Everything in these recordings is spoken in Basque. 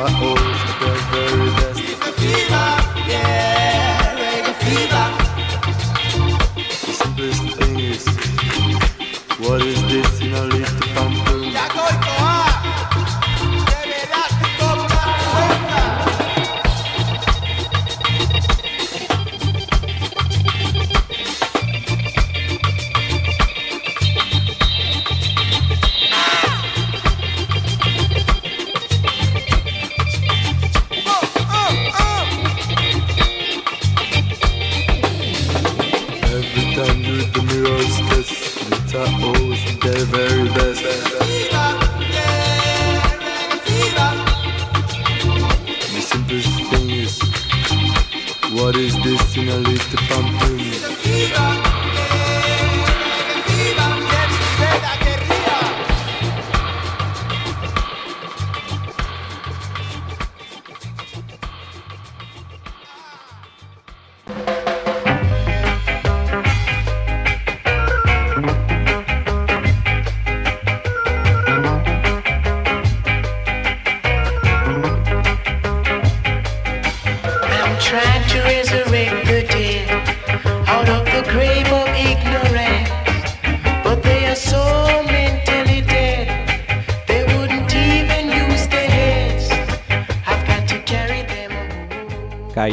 oh.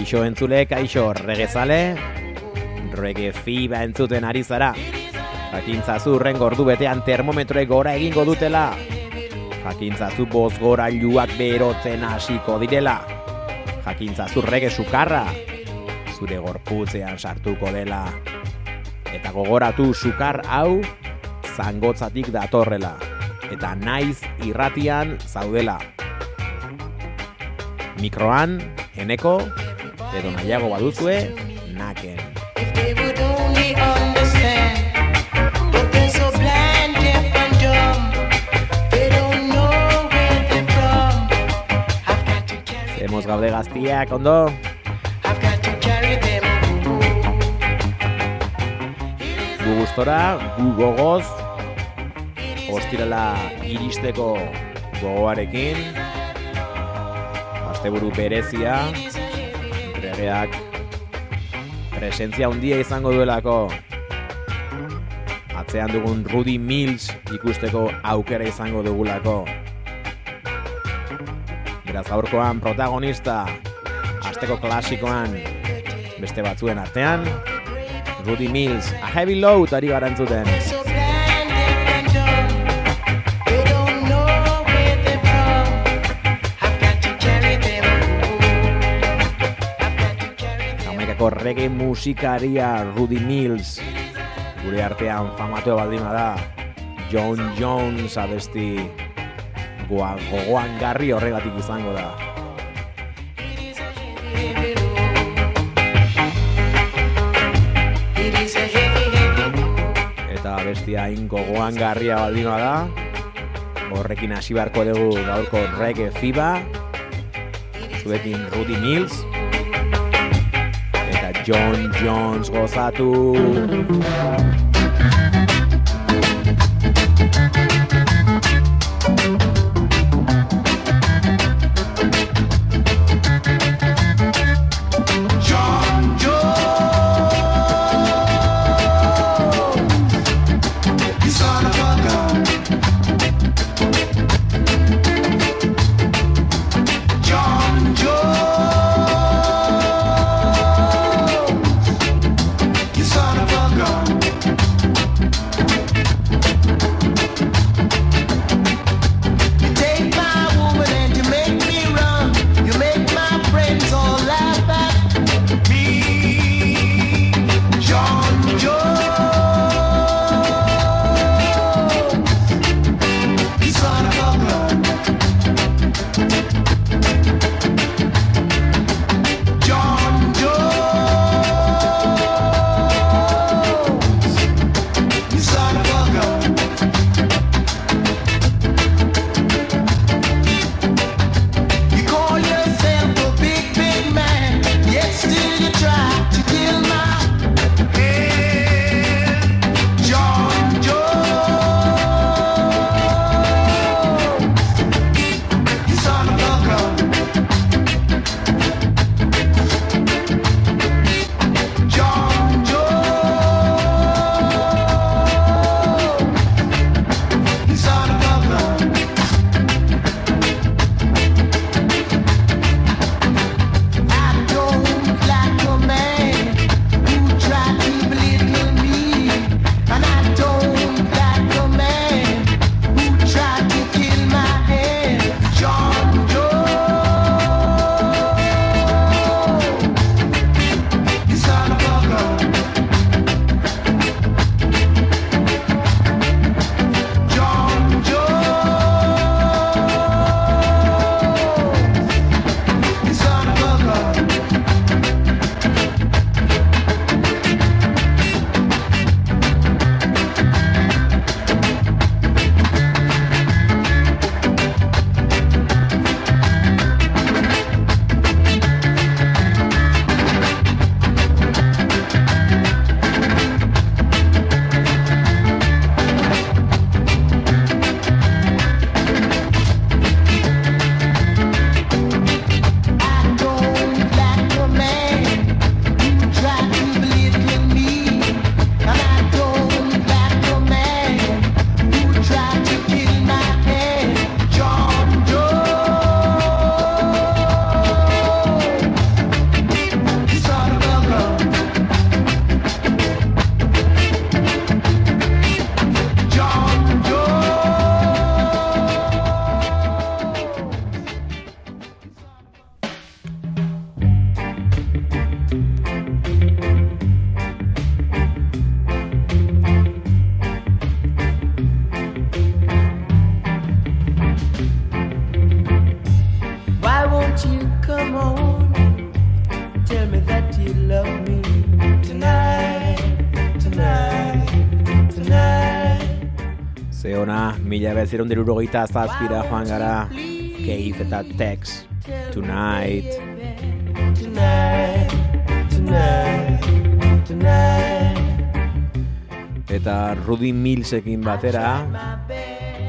kaixo entzule, kaixo regezale, rege fiba entzuten ari zara. Jakintzazu urren gordu betean termometroe gora egingo dutela. Jakintzazu boz gora luak berotzen hasiko direla. Jakintzazu rege sukarra, zure gorputzean sartuko dela. Eta gogoratu sukar hau, zangotzatik datorrela. Eta naiz irratian zaudela. Mikroan, eneko, edo nahiago baduzue, naken. Zemos gaude gaztiak, ondo? Gu gustora, gu gogoz, ostirala iristeko gogoarekin, asteburu berezia, erregeak presentzia handia izango duelako. Atzean dugun Rudy Mills ikusteko aukera izango dugulako. Beraz gaurkoan protagonista asteko klasikoan beste batzuen artean Rudy Mills a heavy load ari garantzuten Rudy Australiako rege musikaria Rudy Mills. Gure artean famatua baldima da John Jones abesti. Goa, gogoan garri horregatik izango da. Eta bestia hain gogoan garria baldima da horrekin hasi beharko dugu gaurko reggae fiba. Zuekin Rudy Mills. John Jones gozatu. Gozatu. You come on. Tell me that you love me tonight tonight tonight. Ona mi llave ser un 87 de Juan Garra que tonight. tonight tonight tonight. Eta Rudy Millsekin batera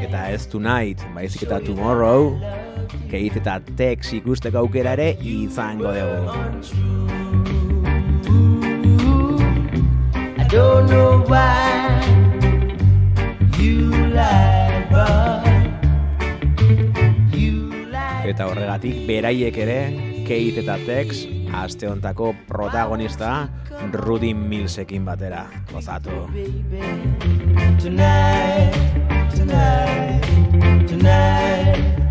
eta ez Tonight, baizik eta tomorrow. Keith eta Tex ikusteko aukera ere izango dugu. Eta horregatik beraiek ere Keith eta Tex aste hontako protagonista Rudy Millsekin batera. Gozatu. Tonight, tonight, tonight.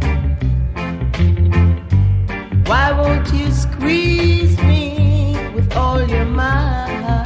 Why won't you squeeze me with all your might?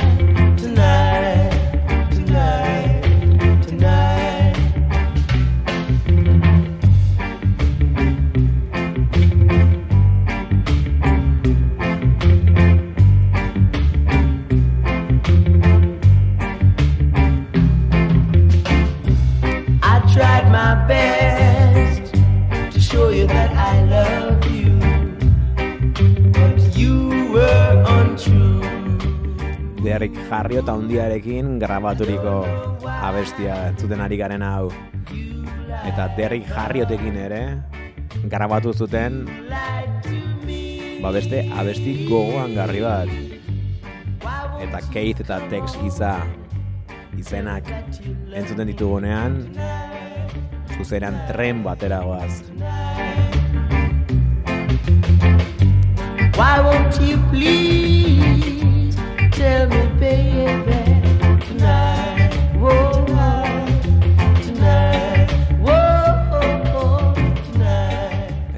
Arriota hundiarekin grabaturiko abestia zuten ari garen hau. Eta Derrick Harriotekin ere grabatu zuten ba beste abesti gogoan garri bat. Eta Keith eta Tex giza izenak entzuten ditugunean zuzeran tren batera goaz. Why won't you please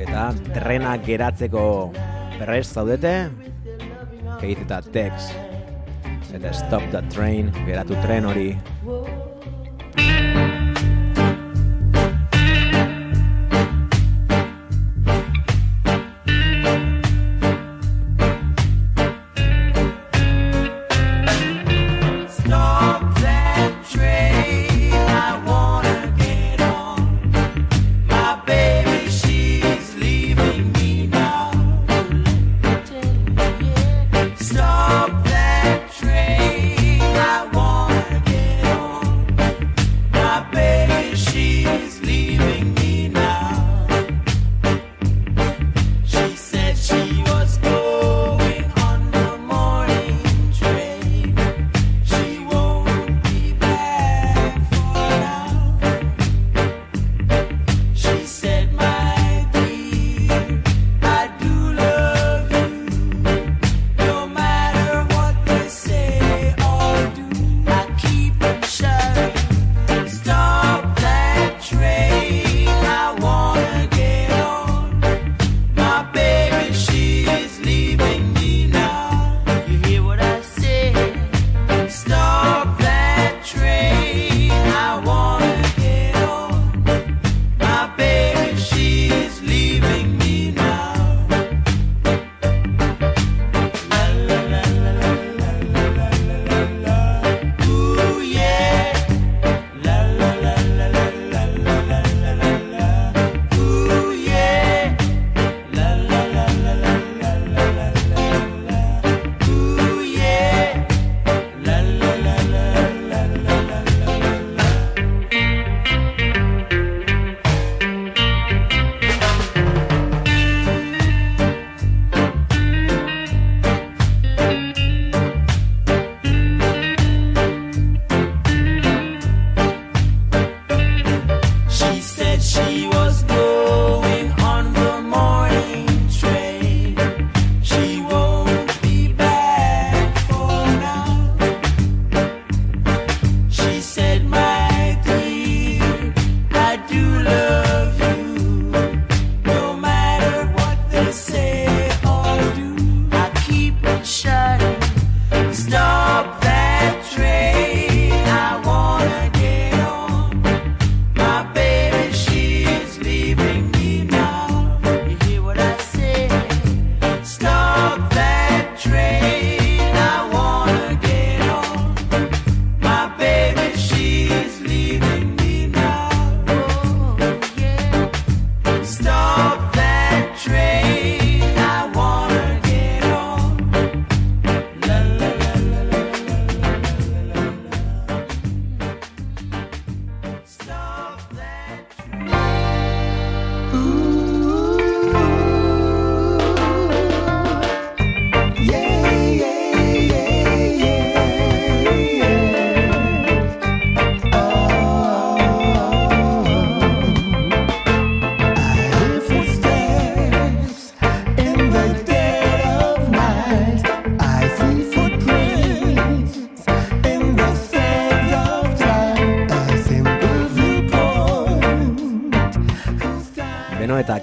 Eta trena geratzeko prest zaudete. Keith eta Tex. Eta stop the train, geratu tren hori.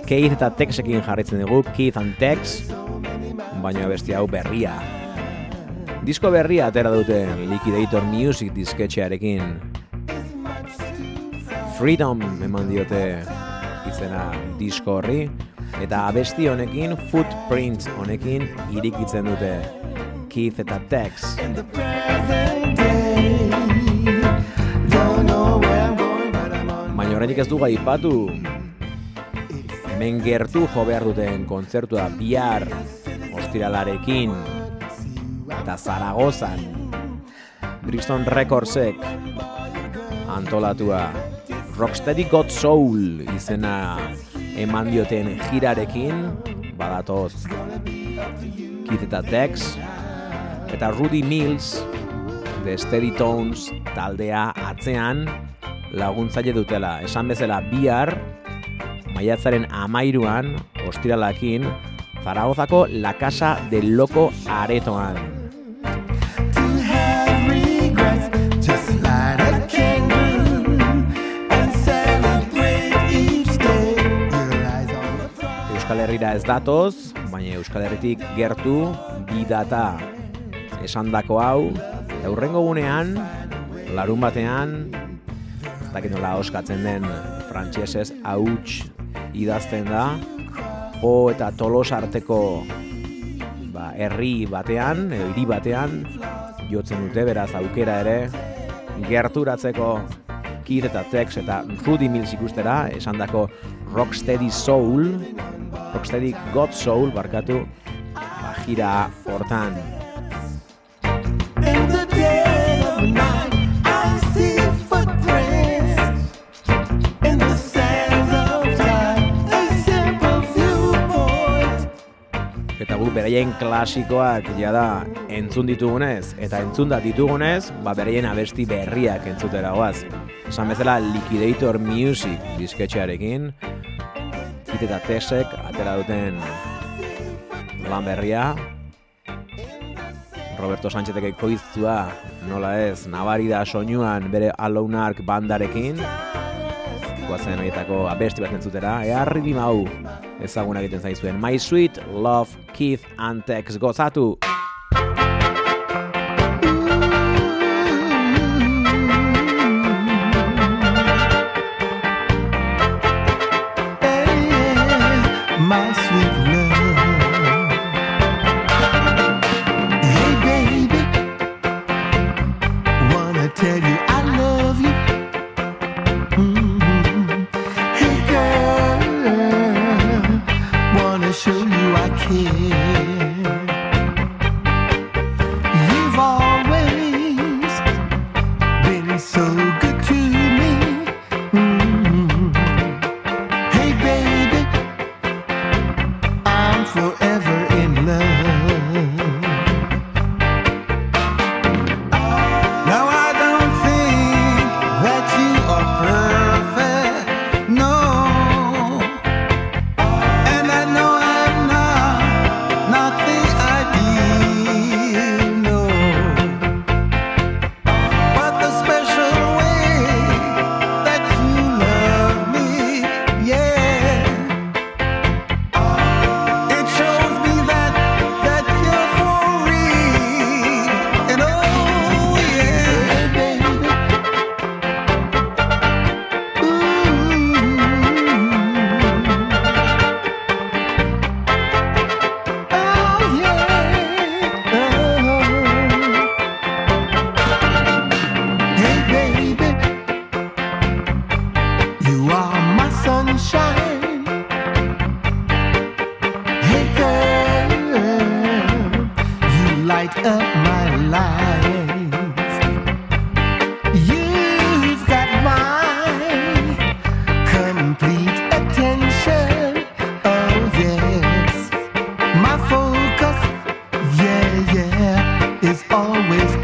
Keith eta Texekin jarritzen dugu, Keith and Tex, baina beste hau berria. Disko berria atera dute Liquidator Music disketxearekin. Freedom eman diote izena disko horri, eta abesti honekin, footprints honekin, irikitzen dute Keith eta Tex. Baina horretik ez du gaipatu hemen gertu jo behar duten kontzertua bihar ostiralarekin eta Zaragozan. Bristol Recordsek antolatua Rocksteady Got Soul izena eman dioten girarekin badatoz Keith eta Dex eta Rudy Mills The Steady Tones taldea atzean laguntzaile dutela. Esan bezala bihar maiatzaren amairuan, ostiralakin, Zaragozako La Casa del Loco aretoan. Euskal Herrira ez datoz, baina Euskal Herritik gertu bi data. Esandako hau, eta hurrengo gunean, larun batean, ez dakit nola oskatzen den frantsesez hauts idazten da, o eta tolos arteko ba, herri batean, edo hiri batean, jotzen dute, beraz aukera ere, gerturatzeko Kid eta Tex eta Rudy Mills ikustera, esandako Rocksteady Soul, Rocksteady God Soul, barkatu, ba, gira hortan. Beraien klasikoak jada entzun ditugunez, eta entzun da ditugunez, ba beraien abesti berriak entzutera goaz. Esan bezala Liquidator Music disketxearekin, Kit eta Tesek atera duten lan berria, Roberto Sánchezek ekoiztua, nola ez, nabari da soinuan bere Alone Ark bandarekin, guazen horietako abesti bat entzutera, ea ritmo hau ezaguna egiten zaizuen. My Sweet Love Keith and Tex gozatu! always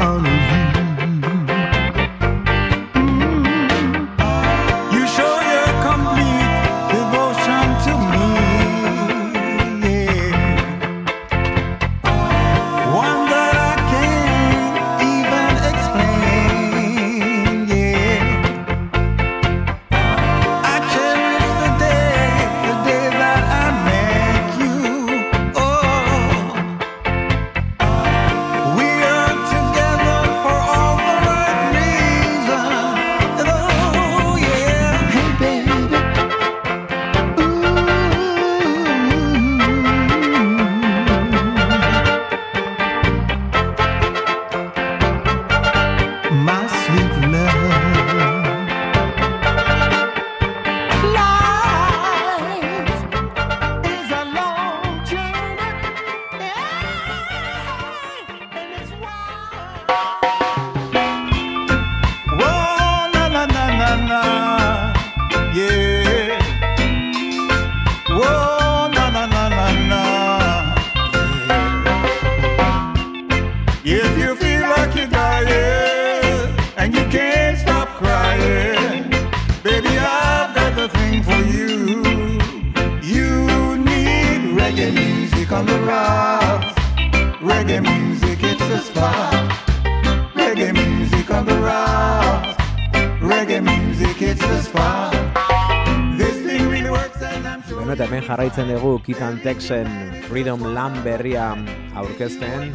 Texen Freedom Land berria aurkezten.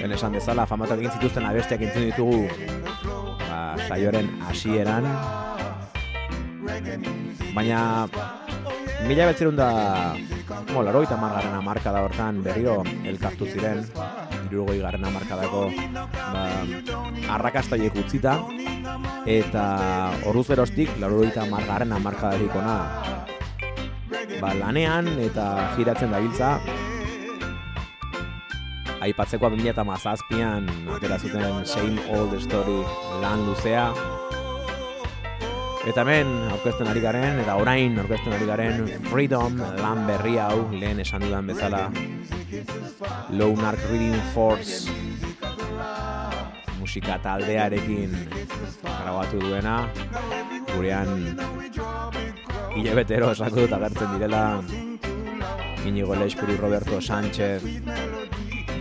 Ben esan bezala, famatuak egin zituzten abestiak entzun ditugu ba, saioren hasieran. Baina mila betzerun da, mo, laro eta margarren amarka da hortan berriro elkartu ziren, irurgoi garren amarkadako ba, arrakastoiek utzita, eta horruz geroztik, laro eta margarren amarkadarik ona ba, lanean eta giratzen dabiltza. Aipatzekoa 2017an atera zuten Same Old Story lan luzea. Eta hemen aurkezten ari garen eta orain aurkezten ari garen Freedom lan berri hau lehen esan dudan bezala. Lone Ark Reading Force musika taldearekin grabatu duena. Gurean hilabetero esako dut agertzen direla Inigo Leixpuri, Roberto Sánchez,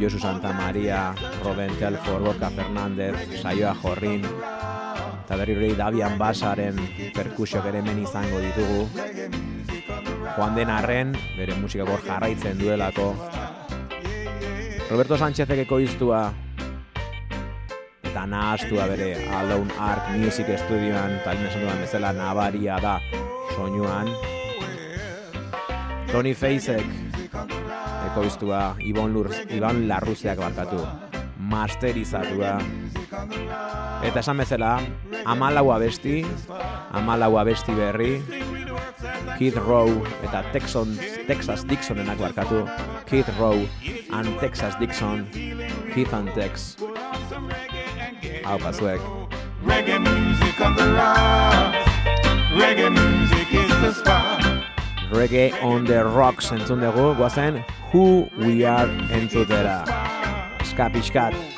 Josu Santa Maria, Roben Telfor, Borka Fernández, Saioa Jorrin, eta berri hori Davian Basaren perkusiok ere hemen izango ditugu. Juan den arren, bere musika hor jarraitzen duelako. Roberto Sánchezek ekoiztua eta nahastua bere Alone Ark Music Studioan, talin esan dudan bezala nabaria da soinuan. Tony Feizek ekoiztua Ibon, Lur, Iban Larruzeak barkatu masterizatua eta esan bezala amalau abesti amalau abesti berri Kid Row eta Texon, Texas Dixonenak barkatu Kid Row and Texas Dixon Keith and Tex hau pasuek Reggae music on the rocks. Reggae music is the spot. Reggae on the Rocks entzun dugu, guazen Who We Are entzutera. Ska pixkat.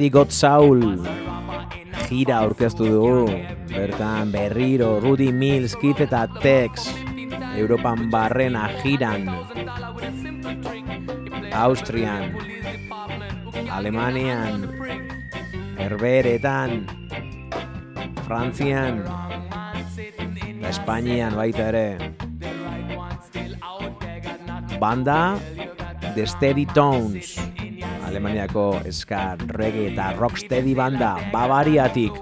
Steady Got Soul gira aurkeztu dugu. Bertan berriro Rudy Mills, Keith eta Tex Europan barrena giran. Austrian, Alemanian, Herberetan, Frantzian, Espainian baita ere. Banda The Steady Tones, Alemaniako ska, reggae eta rocksteady banda, Bavariatik.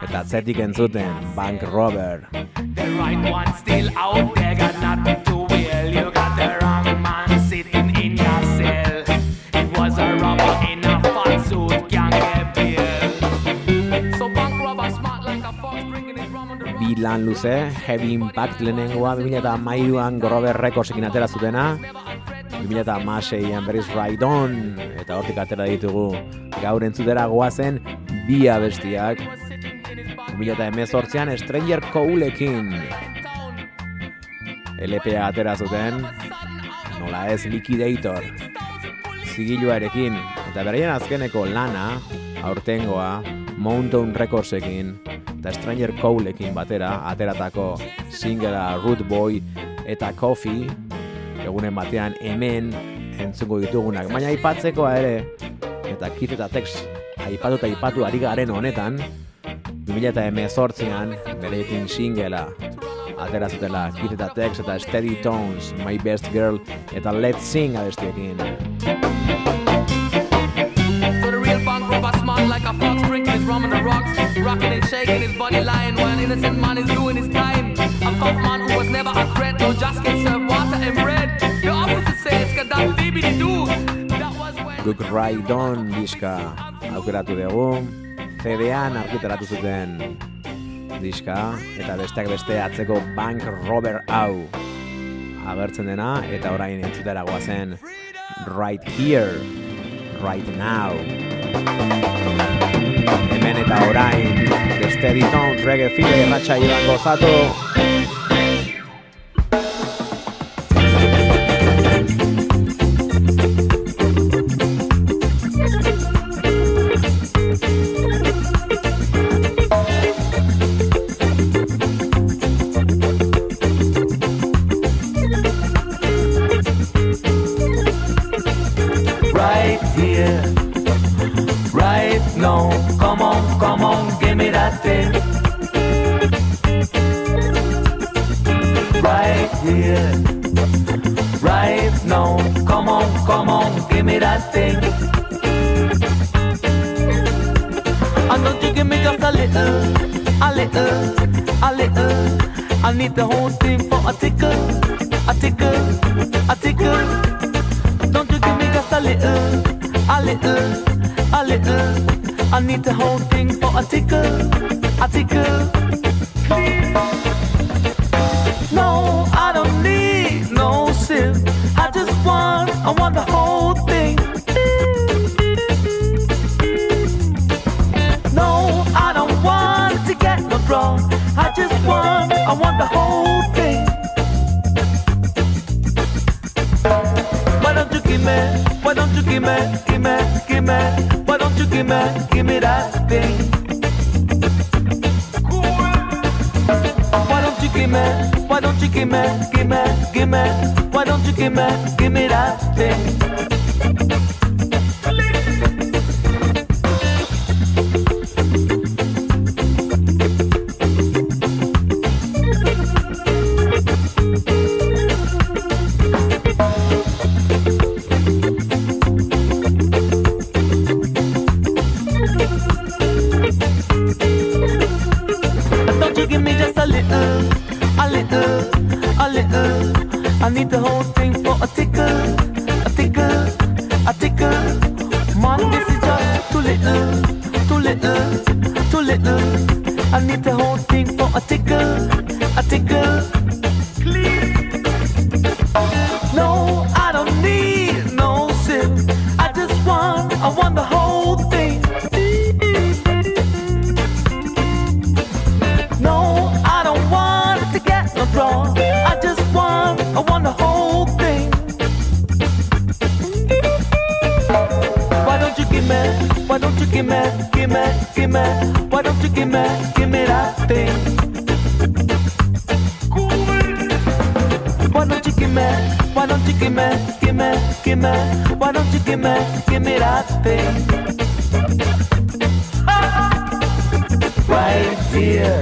Eta atzetik entzuten, Bank Robber. The right one still out there, got nothing to wear. You got the wrong man sitting in your cell. It was a robber in a fat suit, can't get bail. So bank robber smart like a fox, bringing his rum on the Bi lan luze, Heavy Impact lehenengoa 2008an Grover Recordsekin atera zutena. 2006an berriz Ride On, eta hortik atera ditugu gaur entzutera goazen bi abestiak. 2018an Stranger Coulekin LPA atera zuten, nola ez Liquidator, zigiluarekin, eta beraien azkeneko lana, aurtengoa, Mountain Recordsekin, eta Stranger Coulekin batera, ateratako singela Root Boy eta Coffee, egunen batean hemen entzungo ditugunak. Baina aipatzekoa ere, eta Keith eta Tex aipatu eta aipatu ari garen honetan, 2018an bereekin singela atera zutela Keith eta Tex eta Steady Tones, My Best Girl eta Let's Sing abestiekin. Like a fox, drinking his rum on the rocks, rocking and shaking his body, lying while innocent man is doing his time. A tough man who was never a threat, no just can Guk Ride On diska aukeratu dugu, CD-an argitaratu zuten diska, eta besteak beste atzeko Bank Robber hau agertzen dena, eta orain entzutera goazen Right Here, Right Now. Hemen eta orain, The Steady Tones, Reggae Fide, irratxa iban gozatu. Little, euh, a little, a little. Euh. I need the whole thing for a tickle, a tickle, a tickle. Don't you give me just a little, a little, a little. I need the whole thing for a tickle, a tickle. No, why don't you give me, give me, give me, why don't you give me, give me that thing? Why don't you give me, why don't you give me, give me, give me, why don't you give me, give me that thing? Me. Why don't you give me, give me that thing? Why don't you give me, why don't you give me, give me, give me? Why don't you give me, give me that thing? Right here,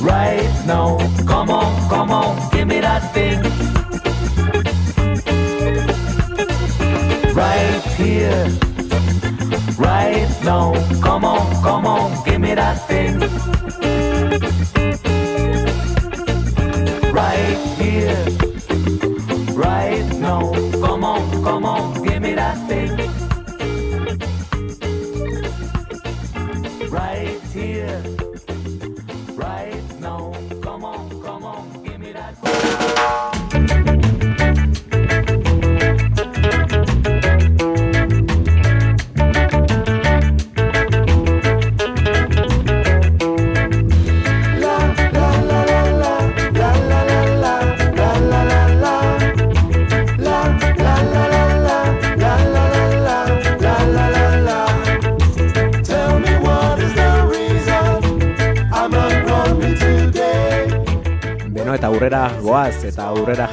right now. Come on, come on, give me that thing. Right here, right now. Come on, come on, give me that thing. Right here, right now. Come on, come on, give me that thing.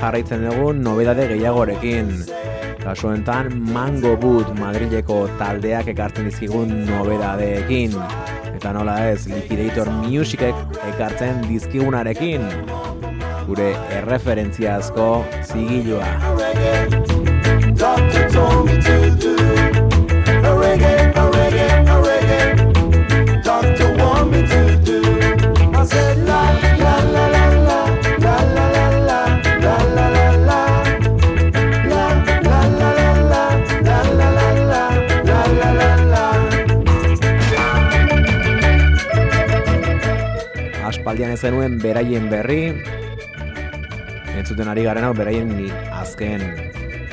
Jarraitzen dugun nobedade gehiagorekin. Kasu honetan Mango Boot Madrileko taldeak ekartzen dizkigun nobedadeekin. Eta nola ez, Liquidator Musicek ekartzen dizkigunarekin. Gure erreferentziazko zigilua. Doctor told me to do Genuen beraien berri, entzuten ari garen hau beraien azken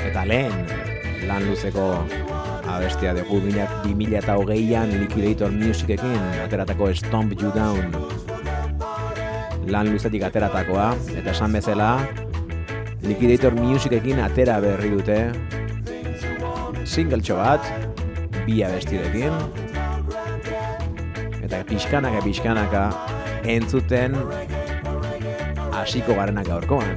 eta lehen lan luzeko abestia dugu. 2000 eta Liquidator Musicekin ateratako Stomp You Down lan luzetik ateratakoa. Eta esan bezala Liquidator Musicekin atera berri dute single bat bi abestirekin. Eta pixkanaka pixkanaka entzuten hasiko garenak gaurkoan.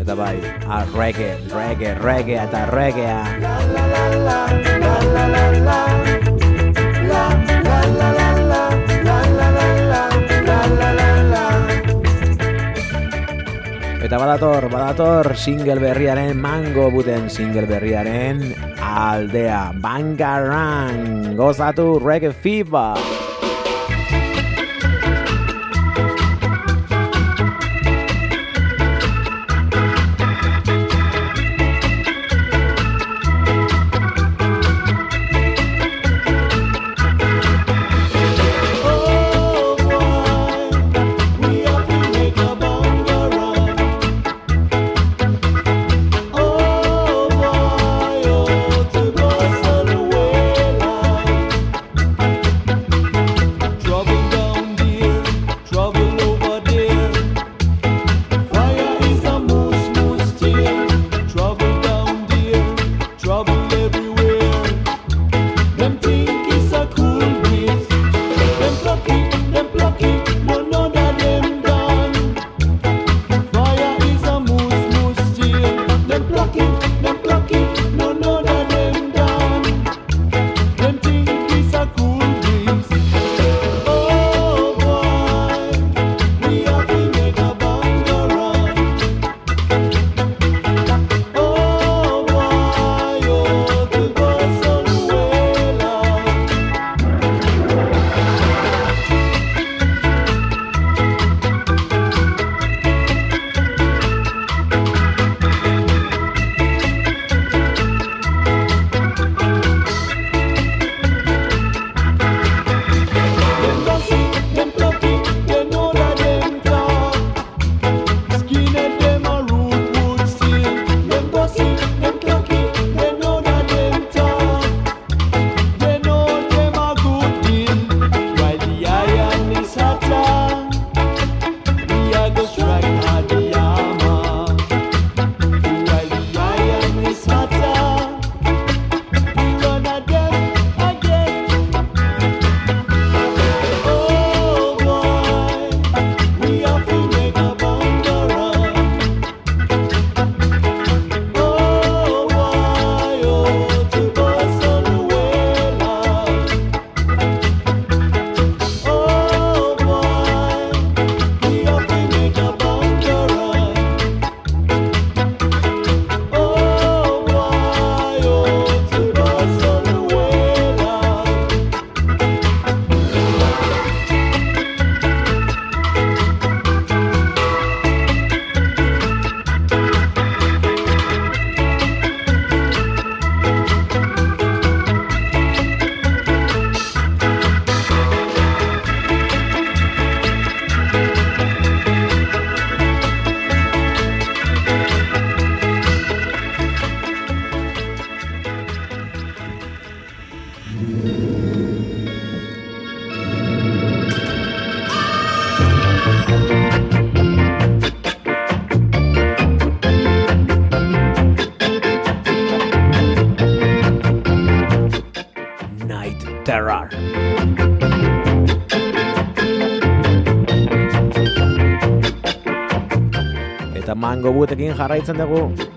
Eta bai, a reggae, reggae, reggae eta reggae. Eta badator, badator single berriaren mango buten single berriaren aldea. Bangarang, gozatu reggae fever. Butekin jarraitzen dugu.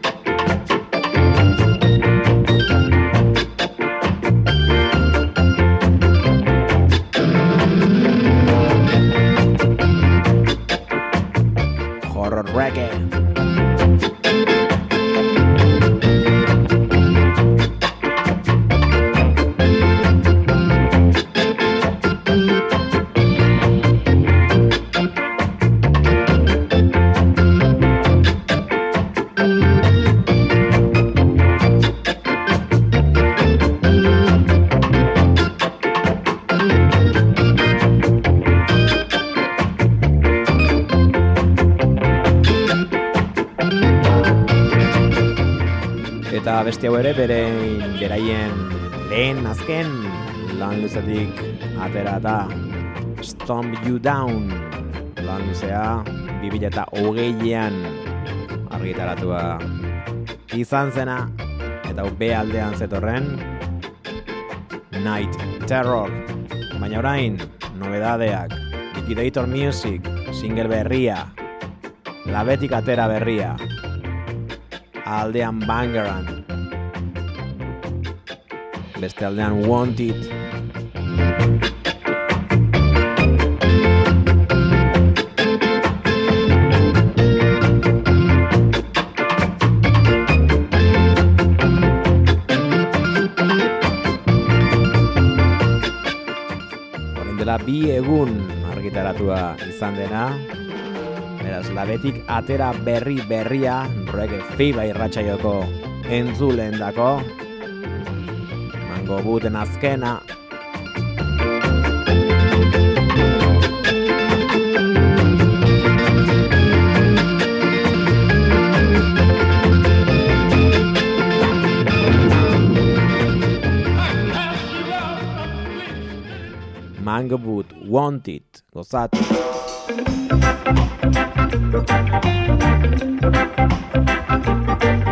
Beste hau ere bere beraien lehen azken lan luzetik atera eta Stomp You Down. Lan luzea 2008an argitaratua izan zena eta B aldean zetorren Night Terror. Baina orain nobedadeak Liquidator Music single berria labetik atera berria aldean Bangeran beste aldean Wanted. Dela bi egun argitaratua izan dena. Beraz, labetik atera berri berria Reggae Fiba irratxaioko entzulen dako Mango buten azkena Mango Boot Wanted gozatu Wanted,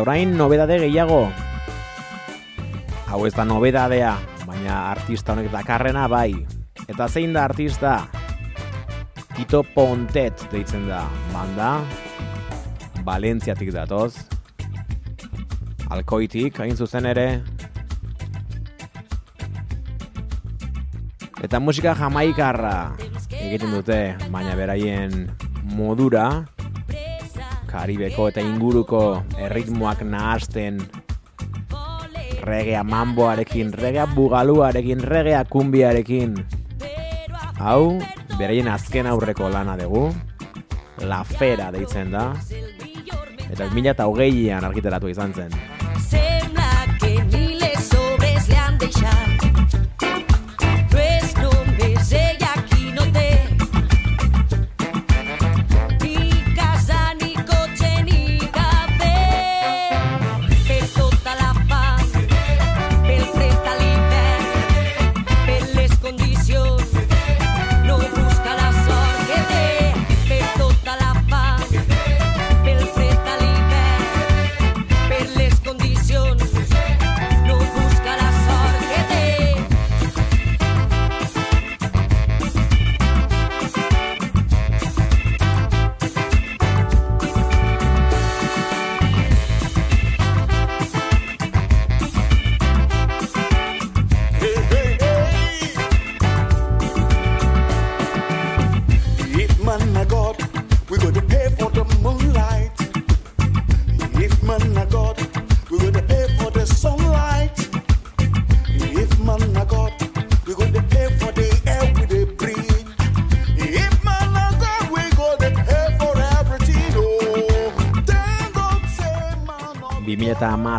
Orain nobedade gehiago. Hau ez da nobedadea, baina artista honek dakarrena bai. Eta zein da artista? Tito Pontet deitzen da banda. Valentziatik datoz. Alkoitik, hain zuzen ere. Eta musika jamaikarra egiten dute, baina beraien modura, Karibeko eta inguruko erritmoak nahasten regea mamboarekin, regea bugaluarekin, regea kumbiarekin. Hau, beraien azken aurreko lana dugu, La Fera deitzen da, eta 2008an argitaratu izan zen.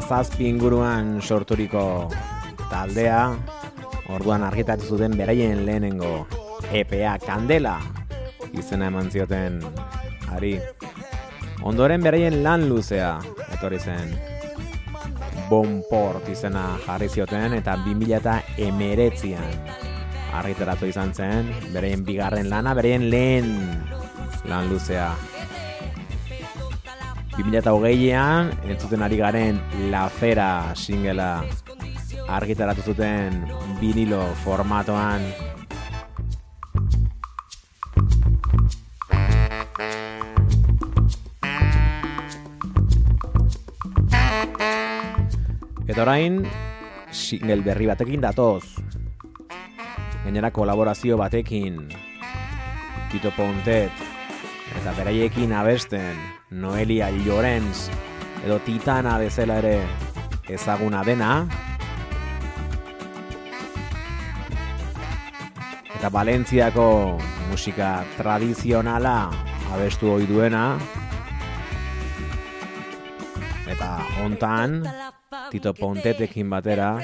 2017 inguruan sorturiko taldea, orduan argitatu zuten beraien lehenengo EPA Kandela izena eman zioten ari. Ondoren beraien lan luzea etorri zen. Bonport izena jarri zioten eta 2019an argitaratu izan zen, beraien bigarren lana, beraien lehen lan luzea 2008an entzuten ari garen La Fera singela argitaratu zuten vinilo formatoan. Eta orain single berri batekin datoz. Gainera kolaborazio batekin. Tito Pontet eta beraiekin abesten Noelia Llorens edo Titana bezala ere ezaguna dena. Eta Valentziako musika tradizionala abestu ohi duena. Eta hontan Tito Pontetekin batera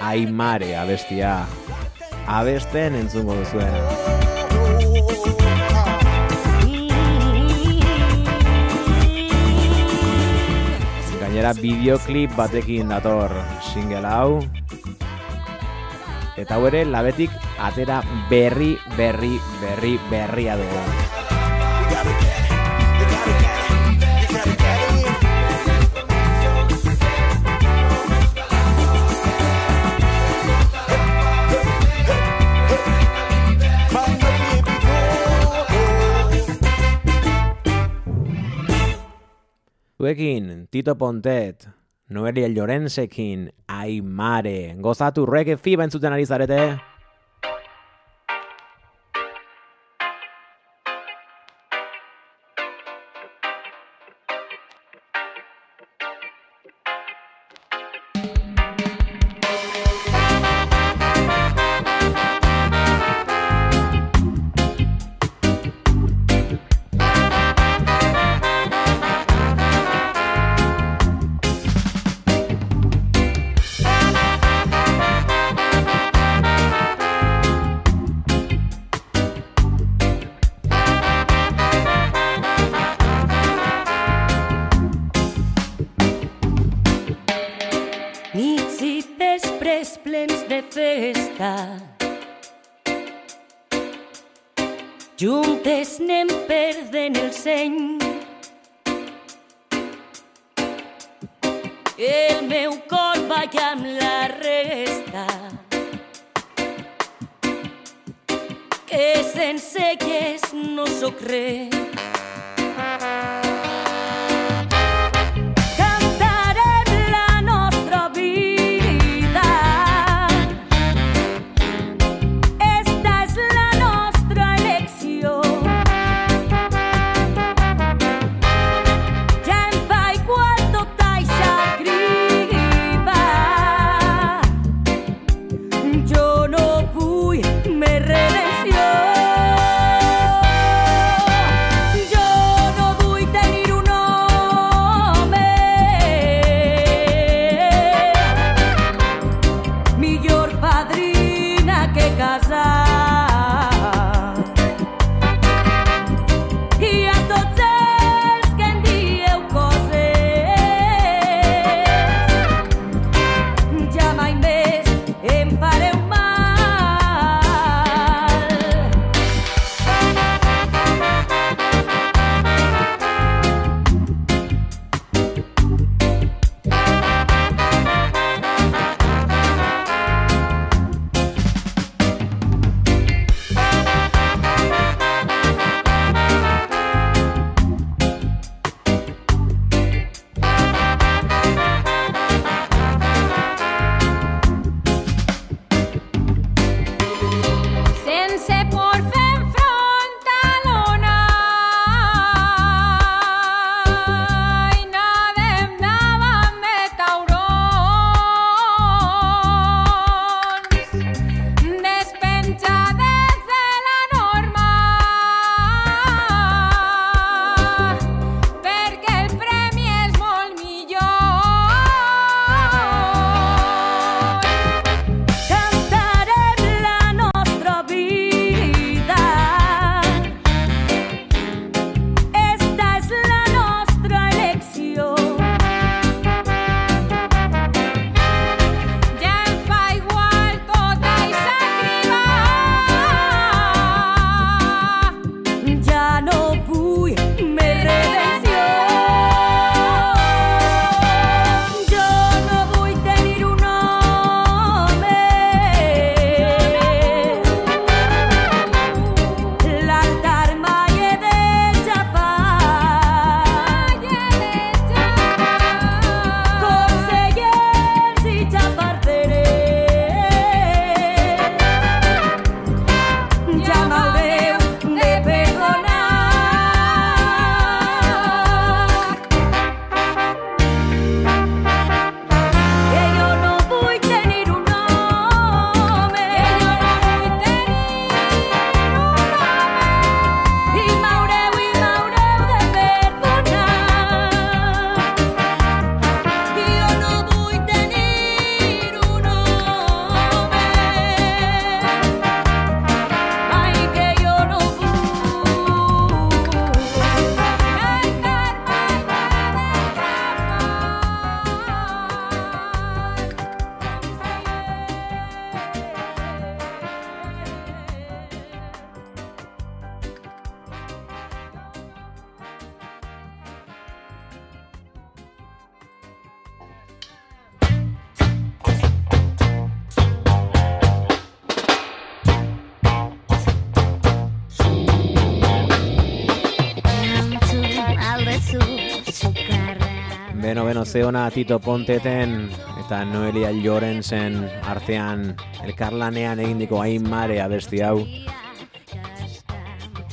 Aimare abestia. Abesten entzungo duzuen. Gainera bideoklip batekin dator single hau. Eta hau ere labetik atera berri, berri, berri, berria dugu. Zuekin, Tito Pontet, Noelia Llorensekin, Aimare, gozatu reggae fiba entzuten ari zarete. plens de festa. Juntes anem perdent el seny. El meu cor balla amb la resta. Que sense que és no sóc res. Aitona Tito Ponteten eta Noelia Llorensen artean elkarlanean egindiko hain mare abesti hau.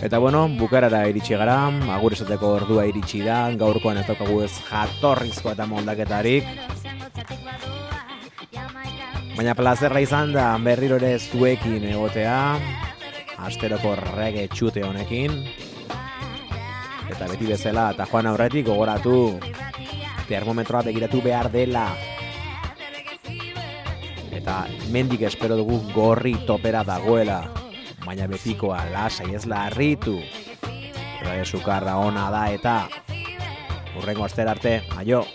Eta bueno, bukarara iritsi gara, agur esateko ordua iritsi da, gaurkoan ez daukagu ez jatorrizko eta moldaketarik. Baina plazerra izan da berriro ere zuekin egotea, asteroko rege txute honekin. Eta beti bezala, eta joan aurretik gogoratu, termometroa begiratu behar dela. Eta mendik espero dugu gorri topera dagoela, baina betikoa lasai ez larritu. Rade sukarra ona da eta urrengo astera arte, aio!